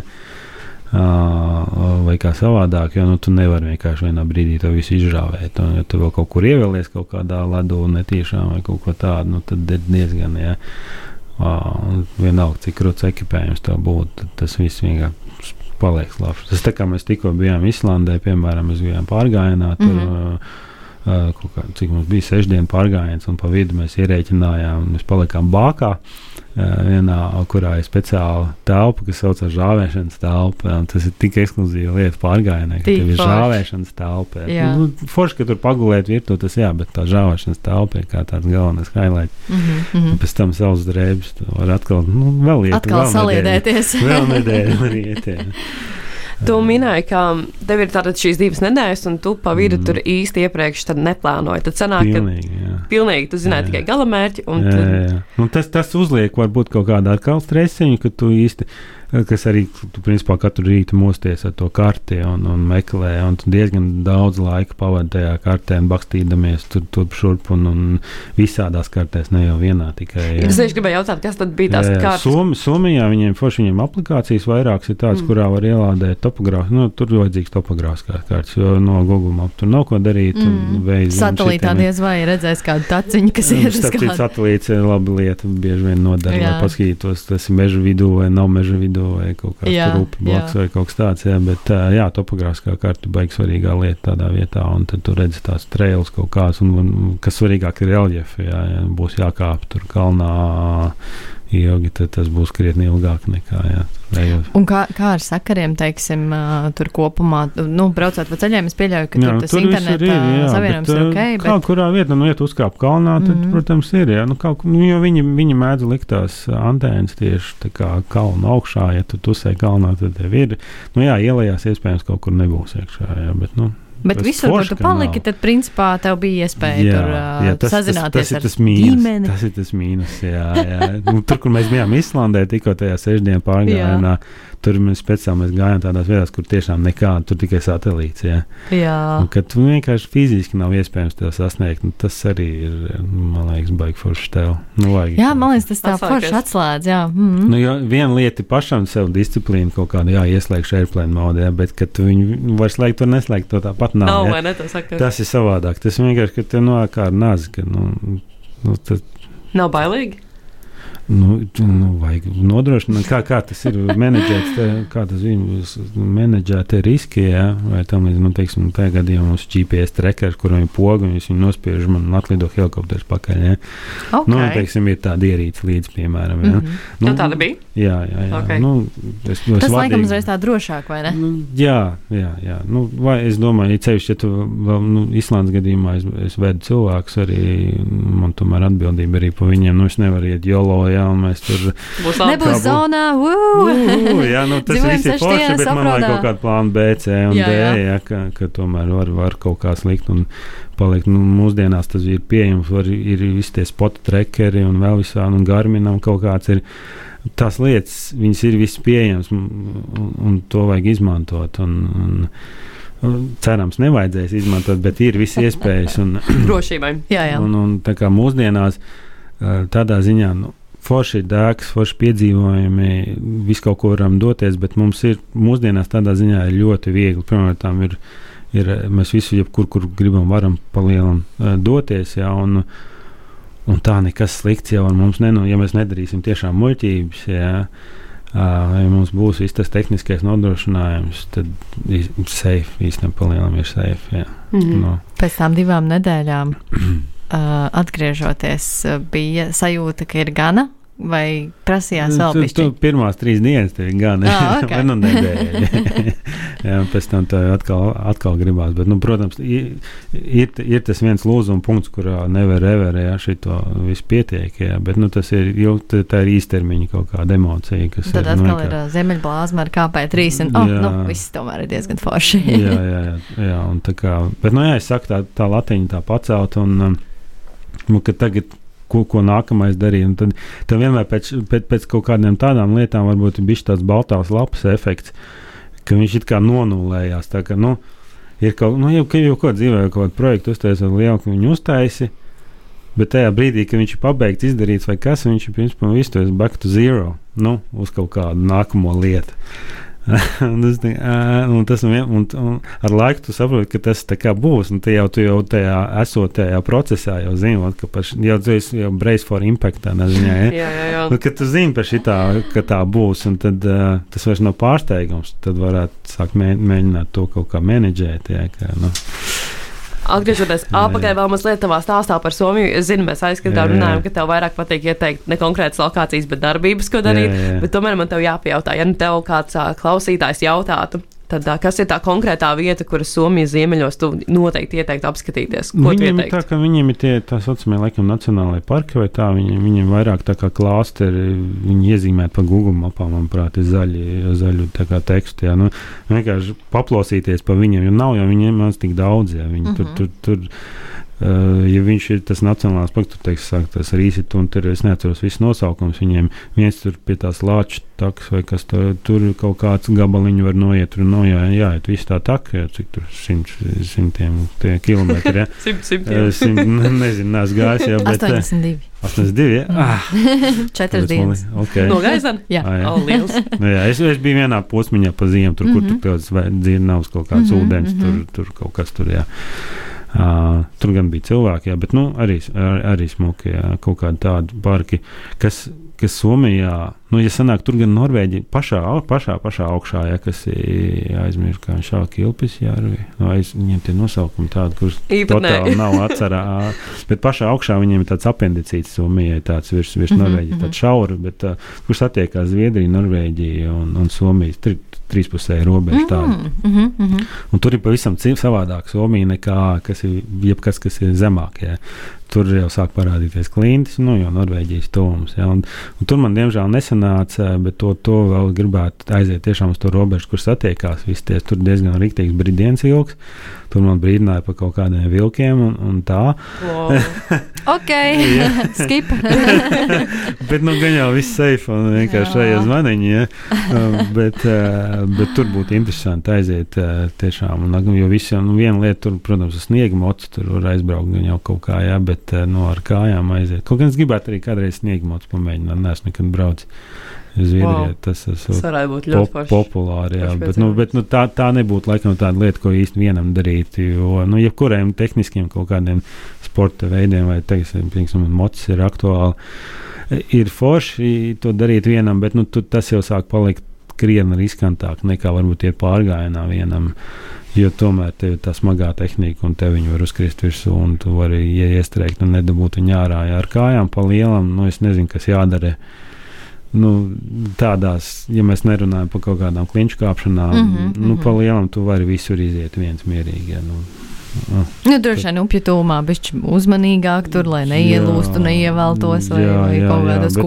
vai kā savādāk, jo nu, tu nevari vienkārši vienā brīdī to visu izžāvēt. Un, ja tu vēl kaut kur ievēlies kaut kādā ledū netīšām vai kaut ko tādu, nu, tad diezgan, jā. Uh, vienalga, cik krūts ekipējums tev būtu, tas viss vienkārši paliek labs. Tas tā kā mēs tikko bijām Islandē, piemēram, mēs bijām pārgājienā. Tur, mm -hmm. Uh, kā, cik mums bija sešu dienu pārgājiens, un pa vidu mēs ierēķinājām, mēs palikām bākā. Uh, vienā, kurā ir speciāla telpa, kas saucās žāvēšanas telpa. Tas ir tik ekskluzīva lieta pārgājienē, ka tev ir žāvēšanas telpa. Nu, forši, ka tur pagulēt virtuvē, tas jā, bet tā žāvēšanas telpa ir kā tāds galvenais highlight. Mm -hmm. Pēc tam savus drēbes var atkal, nu, vēl iet. Atkal vēl saliedēties. Nedēļu, vēl nedēļu [laughs] var iet. Jā. [laughs] Tu minēji, ka tev ir tātad šīs divas nedēļas, un tu pa vidu mm. tur īsti iepriekš neplānoji. Tad sanāk, pilnīgi, ka jā. pilnīgi tu zināji jā. tikai galamērķi. Jā, tad... jā, jā. Nu, tas, tas uzliek varbūt kaut kādu atkal stresiņu, ka tu īsti kas arī tu principā katru rītu mosties ar to karti un, un meklē, un tu diezgan daudz laika pavadi tajā kartē, bakstīdamies tur, tur šurp un, un visādās kartēs, ne jau vienā tikai. Jā. Es gribēju jautāt, kas tad bija tās kartes? Somi, Somijā viņiem forši viņiem aplikācijas vairākas ir tādas, mm. kurā var ielādēt topogrāfu, nu, tur vajadzīgs topogrāfiskās kartes, jo no Google Map tur nav ko darīt. Mm. Satelītā diez vai redzēs kādu taciņu, kas ir uz skatu. Satelīts ir laba lieta, bieži vien nodara, lai paskatītos, tas ir meža vidū vai nav meža vidū vai kaut kāda rupi blakus vai kaut kas tāds. Jā, bet jā, topogrāfiskā karta baigs svarīgā lieta tādā vietā, un tad tur redz tās trails kaut kāds, un, un kas svarīgāk ir reljefi, jā, jā, būs jākāp tur kalnā ilgi, tad tas būs krietni ilgāk nekā. Jā, ejot. Un kā, kā ar sakariem, teiksim, tur kopumā, nu, braucot pa ceļiem, es pieļauju, ka jā, tur tas interneta savienojums ir ok. Bet... Kā kurā vietā, nu, ja tu uzkāp kalnā, tad, mm -hmm. protams, ir, jā, nu, kaut, nu, jo viņi, viņi mēdz likt tās antēnas tieši tā kā kalna augšā, ja tu tusē kalnā, tad tev ir, nu, jā, ielējās iespējams kaut kur nebūs iekšā, jā, bet, nu. Bet tas visur, kur tu paliki, nav. tad principā tev bija iespēja jā, tur uh, jā, tas, sazināties tas, tas, tas ar mīnus, ģimeni. Tas ir tas mīnus, jā, jā. nu, tur, kur mēs bijām Islandē, tikko tajā sešdienu pārgājienā, Tur mēs speciāli mēs gājām tādās vietās, kur tiešām nekāda, tur tikai satelīts. Ja. Jā, un, kad vienkārši fiziski nav iespējams to sasniegt, nu, tas arī ir, man liekas, baigi forši tev. Nu, vajag, jā, man liekas, tas tā forši atslēdz. Jā, mm -hmm. nu, jo viena lieta ir pašam sev disciplīnu kaut kādu, jā, ieslēgšu airplane modē, ja, bet, kad viņu var slēgt, tur neslēgt, to tāpat nav. nav ja. ne, tas, tas ir savādāk. Tas vienkārši, ka te nāk kā ar nazi, ka, nu, nu, tas. Nav bailīgi. Nu, nu, vajag nodrošināt, kā, kā tas ir menedžēts, kā tas ir menedžēt riski, jā, vai tam līdz, nu, teiksim, tajā gadījumā mums GPS trackers, kuram ir poga, un viņš viņu nospiež man un atlido helikopters pakaļ, jā. Okay. Nu, teiksim, ir tāda ierīce līdz, piemēram, jā. Mm -hmm. nu, nu, tāda bija? Jā, jā, jā. Okay. Nu, es, es tas, vadīgi, laikam, uzreiz tā drošāk, vai ne? Nu, jā, jā, jā. Nu, vai es domāju, ja ceļš, ja tu vēl, nu, Islandes gadījumā es, es vedu cilvēkus arī, man tomēr atbildība arī pa viņiem, nu, es nevaru iet jolo, jā, un mēs tur būs Nebūs zonā. Uh, jā, nu, tas viss ir forši, bet man vajag kaut kādu plānu B, C un jā, D, jā. Jā, ka, ka tomēr var, var kaut kā slikt un palikt. Nu, mūsdienās tas ir pieejams, var, ir visi tie spota trekeri un vēl visādi, un Garminam kaut kāds ir. Tās lietas, viņas ir visas pieejamas, un, un to vajag izmantot. Un, un, cerams, nevajadzēs izmantot, bet ir visas iespējas. Un, [coughs] Drošībai. Jā, jā. Un, un tā kā mūsdienās tādā ziņā. Nu, forši dēks, forši piedzīvojumi, visu kaut ko varam doties, bet mums ir mūsdienās tādā ziņā ir ļoti viegli. Pirmkārt, ir, ir mēs visu, jebkur, kur gribam, varam palielināt, uh, doties. Jā, un, un tā nekas slikts jau mums neno, ja mēs nedarīsim tiešām muļķības. Jā, ja mums būs viss tas tehniskais nodrošinājums, tad ir safe, īstenībā palielinām ir safe. Jā. Mm -hmm. no. Pēc tam divām nedēļām [clears throat] atgriežoties, bija sajūta, ka ir gana Vai prasījās vēl pēc tam? Pirmās trīs dienas tev ir gan, ah, okay. [laughs] nu nedēļa. [laughs] jā, pēc tam tā atkal, atkal gribās. Bet, nu, protams, ir, ir, ir tas viens lūzuma punkts, kurā nevar reverē, ja šito visu pietiek, jā, bet, nu, tas ir jau tā ir īstermiņa kaut kāda emocija, kas Tad ir. Tad nu, atkal nu, ir ziemeļblāzma ar KP3 un, oh, jā, nu, viss tomēr ir diezgan forši. jā, jā, jā, jā, un tā kā, bet, nu, jā, es saku tā, tā latiņa tā pacelt un, um, nu, ka tagad ko, ko nākamais darīt. Tad, tad vienmēr pēc, pēc, pēc kaut kādām tādām lietām varbūt ir bijis tāds baltās lapas efekts, ka viņš it kā nonulējās. Tā, ka, nu, ir kaut nu, jau, jau ko dzīvē, kaut kādu projektu uztaisīt, lielu, ka viņi uztaisīja. Bet tajā brīdī, kad viņš ir pabeigts, izdarīts vai kas, viņš ir principā visu to back to zero, nu, uz kaut kādu nākamo lietu. [laughs] un tas, un un, un, un ar laiku tu saproti, ka tas būs. Un jau tu jau tajā esotajā procesā jau zini, ka par, jau tu esi jau brace for impact tādā ziņā. Ja? [laughs] jā, jā, jā. Nu, kad tu zini par šitā, ka tā būs, un tad uh, tas vairs nav pārsteigums. Tad varētu sākt mē, mēģināt to kaut kā menedžēt. Ja, ka, nu. Atgriežoties atpakaļ vēl mazliet tavā stāstā par Somiju, es zinu, mēs aizskatām runājam, ka tev vairāk patīk ieteikt ne konkrētas lokācijas, bet darbības, ko darīt. Jā, jā. Bet tomēr man tev jāpajautā, ja nu tev kāds klausītājs jautātu. Tad, kas ir tā konkrētā vieta, kuras Somijas ziemeļos tu noteikti ieteiktu apskatīties? Viņiem ir tā, ka viņiem ir tie tā saucamie, laikam, nacionālajie parki vai tā. Viņiem, viņiem vairāk tā kā klāsteri, viņi iezīmēti pa Google mapām, manuprāt, ir zaļi, zaļu tā kā tekstu. Jā, nu, vienkārši paplausīties pa viņiem, jo nav jau viņiem maz tik daudz. Jā, viņi tur, tur, tur, Uh, ja viņš ir tas nacionālais parks, tad teiks, sāk, tas rīsit, un tur es neatceros visus nosaukums. Viņiem viens tur pie tās lāča takas vai kas tur, tur kaut kāds gabaliņš var noiet, tur noiet, jāiet visu tā taka, jā, cik tur simt, simtiem tie kilometri. Jā. [laughs] Simt, simt, Eh, Simt, ne- nezinu, neesmu gājis, jā, bet eh, 82. 82. Jā, ah, [laughs] 4 dienas. Okay. No gaisana? Jā. Ah, jā. Oh, liels. [laughs] Nu, jā, es, es biju vienā posmā pa ziemu, tur, mm -hmm. kur tur tāds dzirnavs kaut kāds mm Mhm, -hmm, ūdens, mm mhm. -hmm. tur, tur kaut kas tur, jā. Uh, tur gan bija cilvēki, jā, bet nu, arī, ar, arī smuki, jā, kaut kādi tādi parki, kas, kas Somijā, nu, ja sanāk, tur gan Norvēģija pašā, pašā, pašā augšā, ja, kas ir aizmirst, kā viņš šā kilpis, jā, arī, nu, aiz, viņiem tie nosaukumi tādi, kurus totāli nav [laughs] atcerā, bet pašā augšā viņiem ir tāds apendicīts Somijai, tāds virs, virs Mhm, Norvēģijas, mhm. tāds šauri, bet uh, kur satiekās Zviedrija, Norvēģija un, un Somijas tri, trīspusēja robeža. Mm, mhm, mhm. Un tur ir pavisam savādāk Somija nekā kas ir jebkas, kas ir zemāk. Tur jau sāk parādīties klintis, nu, jau Norvēģijas tūms. Jā. Un, un tur man diemžēl nesanāca, bet to, to vēl gribētu aiziet tiešām uz to robežu, kur satiekās visi tie. Tur diezgan rīktīgs brīdienis ilgs. Tur man brīdināja par kaut kādiem vilkiem un, un tā. Wow. Ok, [laughs] [laughs] skip. [laughs] bet nu, gan jau viss safe un vienkārši Jā. šajā zvaniņā. Ja? Uh, bet, uh, bet tur būtu interesanti aiziet uh, tiešām. Un, jo visi, nu, viena lieta, tur, protams, ir sniega mocs, tur var aizbraukt gan jau kaut kā, jā, bet uh, no ar kājām aiziet. Kaut gan es gribētu arī kādreiz sniega mocs pamēģināt, neesmu nekad braucis. Zviedrijā Wow. tas varētu būt ļoti pop, populāri. Jā, bet, nu, bet nu, tā, tā nebūtu laikam tāda lieta, ko īsti vienam darīt. Jo nu, jebkuriem tehniskiem kaut kādiem sporta veidiem, vai teiksim, piemēram, mocis ir aktuāli, ir forši to darīt vienam, bet nu, tu, tas jau sāk palikt krietni riskantāk nekā varbūt iet pārgājienā vienam. Jo tomēr tev ir tā smagā tehnika, un te viņi var uzkrist virsū, un tu vari ja iestrēgt un nedabūt viņu ārā. Ja ar kājām pa lielam, nu es nezinu, kas jādara. Nu, tādās, ja mēs nerunājam par kaut kādām kliņšu kāpšanām, mm Mhm, -hmm, nu, mhm. pa lielam tu vari visur iziet viens mierīgi. Ja, nu, ah. Nu, droši vien upju tūmā bišķi uzmanīgāk tur, lai neielūstu, neieveltos vai, jā, vai kaut kādos bet,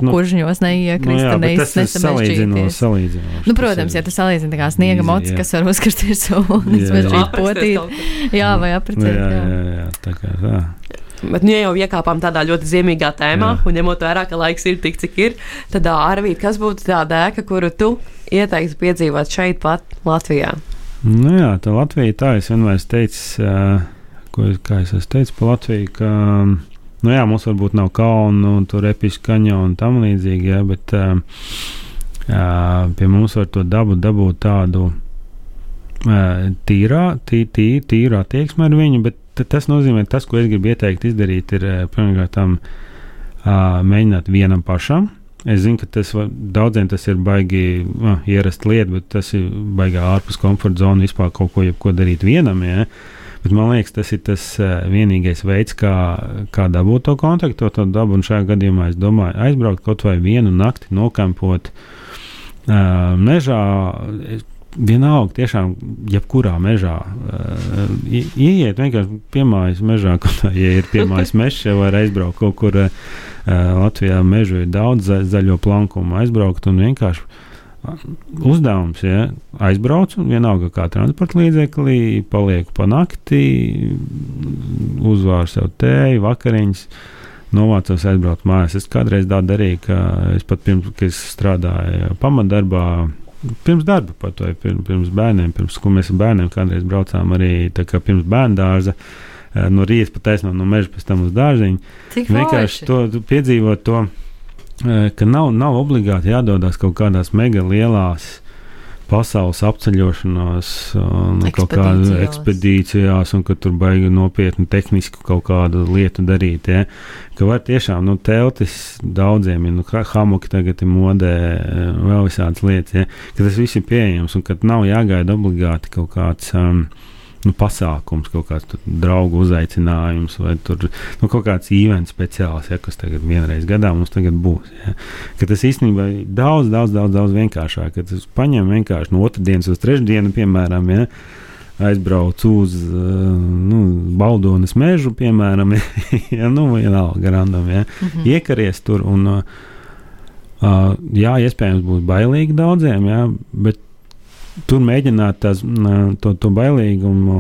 nu, neiekristu, bet neies, tas ir salīdzinoši. nesamešķīties. Nu, protams, ja tu salīdzini tā kā sniega jā. kas var uzkrist virsū un [laughs] Jā, jā. izmešķīt Apraksties potīt. Jā, vai aprecēt. jā, Jā, jā, tā kā tā. Bet, nu, ja jau iekāpām tādā ļoti ziemīgā tēmā, Jā. un ņemot vērā, ka laiks ir tik, cik ir, tad, Arvīt, kas būtu tā dēka, kuru tu ieteiktu piedzīvot šeit, pat Latvijā? Nu, jā, tā Latvija tā es vienmēr uh, ko kā es teicis par Latviju, ka nu, jā, mums varbūt nav kaunu un tur episka kaņa un tam līdzīgi, jā, bet uh, pie mums var to dabu dabūt tādu tīrā, tī, tī, tīru attieksmi ar viņu, bet tas nozīmē, tas, ko es gribu ieteikt izdarīt, ir pirmkārt tam mēģināt vienam pašam. Es zinu, ka tas var, daudziem tas ir baigi uh, ierasta lieta, bet tas ir baigā ārpus komforta zonas vispār kaut ko, jebko darīt vienam. Ja? Bet man liekas, tas ir tas uh, vienīgais veids, kā, kā dabūt to kontaktu, to dabu. Un šajā gadījumā es domāju, aizbraukt kaut vai vienu nakti, nokampot uh, mežā. Es, Vienalga, tiešām, jebkurā mežā. Uh, ieiet vienkārši piemājas mežā, [laughs] kā, ja ir piemājas mežs, jau var aizbraukt kaut kur. Uh, Latvijā mežu ir daudz za, zaļo plankumu, aizbraukt un vienkārši uzdevums, ja aizbraucu, vienalga kā transporta līdzeklī, palieku pa nakti, uzvāru sev tēju, vakariņas. Novācos aizbraukt mājās. Es kādreiz tā darīju, ka es pat pirms, kad strādāju pamatdarbā, pirms darba, pat vai pirms, pirms bērniem, pirms ko mēs ar bērniem kādreiz braucām arī pirms bērnu dārza. eh, No rīta pat taisnām no meža, pēc tam uz dārziņu. Cik Vienkārši to piedzīvot, to, eh, ka nav, nav obligāti jādodas kaut kādās mega lielās pasaules apceļošanās, un kaut kādā Ekspedīcijās. un ka tur baigi nopietni tehniski kaut kādu lietu darīt. Ja? Ka var tiešām, nu, teltis daudziem ir, nu, kā hamuki tagad ir modē, vēl visādas lietas, ja? ka tas viss ir pieejams, un ka nav jāgaida obligāti kaut kāds. Um, nu, pasākums, kaut kāds draugu uzaicinājums, vai tur, nu, kaut kāds īvents speciāls, ja, kas tagad vienreiz gadā mums būs. Ja. Ka tas īstenībā ir daudz, daudz, daudz, daudz vienkāršāk. Kad tas paņem vienkārši no otrdienas uz trešdienu, piemēram. Ja, aizbraucu uz nu, Baldonas mežu, piemēram, [laughs] ja, nu, vienalga randam, ja, mm -hmm. iekaries tur. Un, uh, jā, iespējams, būs bailīgi daudziem, jā, bet tur mēģināt tās, to, to bailīgumu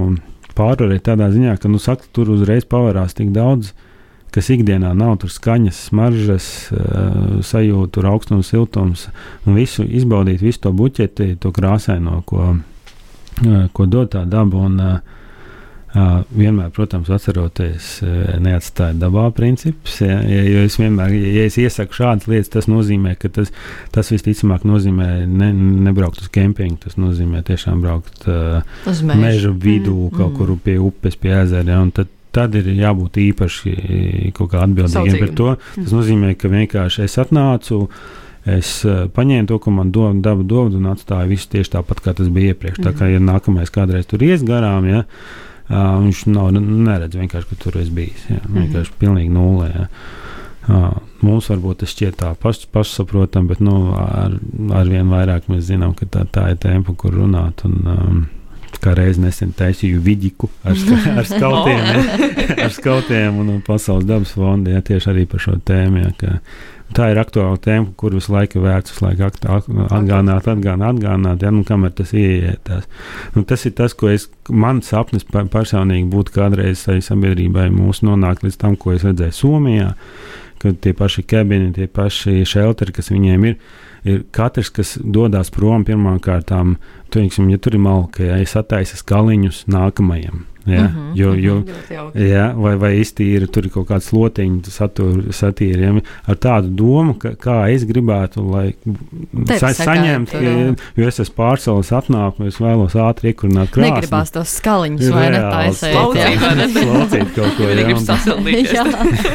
pārvarēt tādā ziņā, ka nu, saka, tur uzreiz pavērās tik daudz, kas ikdienā nav tur skaņas, smaržas, sajūta, tur augstums, siltums un visu izbaudīt, visu to buķeti, to krāsaino, ko, ko dod tā daba. Un, Uh, vienmēr, protams, atceroties, neatstāt dabā principus. Ja, ja, ja es vienmēr, ja es iesaku šādas lietas, tas nozīmē, ka tas, tas visticamāk nozīmē ne, nebraukt uz kempingu. Tas nozīmē tiešām braukt uh, uz mežu. meža vidū, mm. kaut mm. kur pie upes, pie ezera. Ja, tad, tad ir jābūt īpaši kaut kā atbildīgiem par to. Tas mm. nozīmē, ka vienkārši es atnācu. Es paņēmu to, ko man dod, daba dod, un atstāju visu tieši tāpat, kā tas bija iepriekš. Mm. Tā kā ja nākamais kādreiz tur ies garām, ja, uh, Uh, viņš nav neredz vienkārši, ka tur es biju. Jā, mm -hmm. Vienkārši pilnīgi nulē. Jā. Uh, mums varbūt tas šķiet tā paš, pašsaprotami, bet nu, ar, ar vien vairāk mēs zinām, ka tā, tā ir tempa, kur runāt. Un, um, kā reiz nesen taisīju vidiku ar, ska, [laughs] ar skautiem, ja, ar skautiem un, un Pasaules dabas fondu, ja tieši arī par šo tēmu. Ja, ka, tā ir aktuāla tēma, kur visu laiku vērts visu laiku atgādināt, atgādināt, atgādināt, ja, nu, kamēr tas ieietās. Nu, tas ir tas, ko es, mans sapnis personīgi būtu kādreiz sabiedrībai mūsu nonākt līdz tam, ko es redzēju Somijā, kad tie paši kabini, tie paši šelteri, kas viņiem ir, ir katrs, kas dodas prom pirmām kārtām, teiksim, ja tur ir malka, ja es attaisu skaliņus nākamajam. Ja, mm -hmm. jo, jo, ja, vai, vai iztīra tur kaut kāda slotiņa, satīra. Ja, ar tādu domu, ka, kā es gribētu, lai sa, saņemtu, ja, jo es esmu pārcēlis apnākumu, es vēlos ātri iekurināt krāsni. Negribās tos skaliņus vai ne taisīt. Slaucīt kaut ko, [laughs] ja. Un, jā.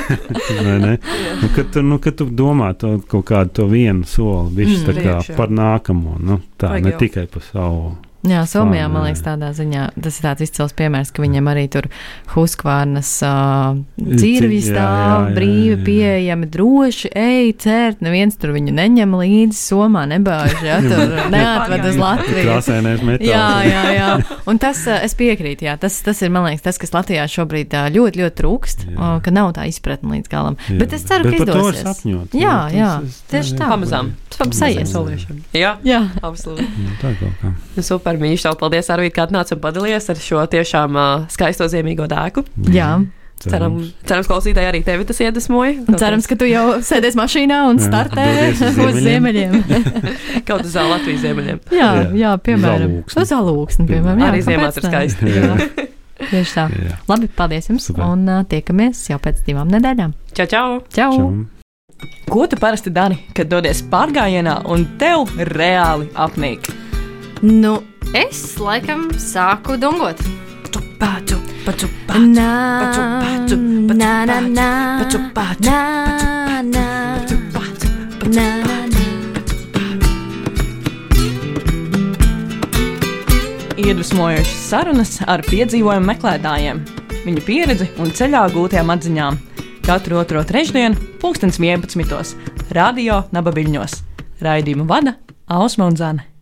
[laughs] vai ne? Nu, kad, tu, nu, kad tu domā to, kaut kādu to vienu soli, bišķi mm, tā kā par nākamo, nu, tā, Vajag ne jau. tikai par savu Jā, Somijā, man liekas, tādā ziņā tas ir tāds izcils piemērs, ka viņiem arī tur Huskvārnas uh, cirvi stāv brīvi, pieejami, droši, ej, cērt, neviens tur viņu neņem līdzi, Somā nebāž, jā, [laughs] tur neatved uz Latviju. Krāsēnēs metāls. Jā, jā, jā. Un tas, es piekrītu, jā, tas, tas ir, man liekas, tas, kas Latvijā šobrīd ļoti, ļoti trūkst, jā. ka nav tā izpratne līdz galam. Jā. Bet es ceru, Bet ka izdosies. Sapņot, jā, jā, tieši tā. Pamazām. Pamazām. Jā, jā. absolūti. Tā kaut kā. Super super mīļš. Tev paldies, Arvīt, ka atnāci un padalījies ar šo tiešām uh, skaisto ziemīgo dēku. Jā. Ceram, cerams, klausītāji arī tevi tas iedvesmoja. Cerams, ka tu jau sēdies mašīnā un startē jā, uz ziemeļiem. [laughs] Kaut uz Latvijas ziemeļiem. Jā, jā, jā piemēram. Uz alūksni, piemēram. Jā, arī ziemā ir skaisti. [laughs] Tieši tā. Jā. Labi, paldies jums. Super. Un uh, tiekamies jau pēc divām nedēļām. Čau, čau! čau. čau. Ko tu parasti dari, kad dodies pārgājienā un tev reāli apnīk? Nu, Es laikam sāku dungot. Paču, paču, paču, paču, paču, paču, paču, paču. Iedvesmojošas sarunas ar piedzīvojumu meklētājiem, viņu pieredzi un ceļā gūtajām atziņām. Katru otro trešdienu, pulkstens 11. Radio Nabaviļņos. Raidījumu vada Ausma un Zana.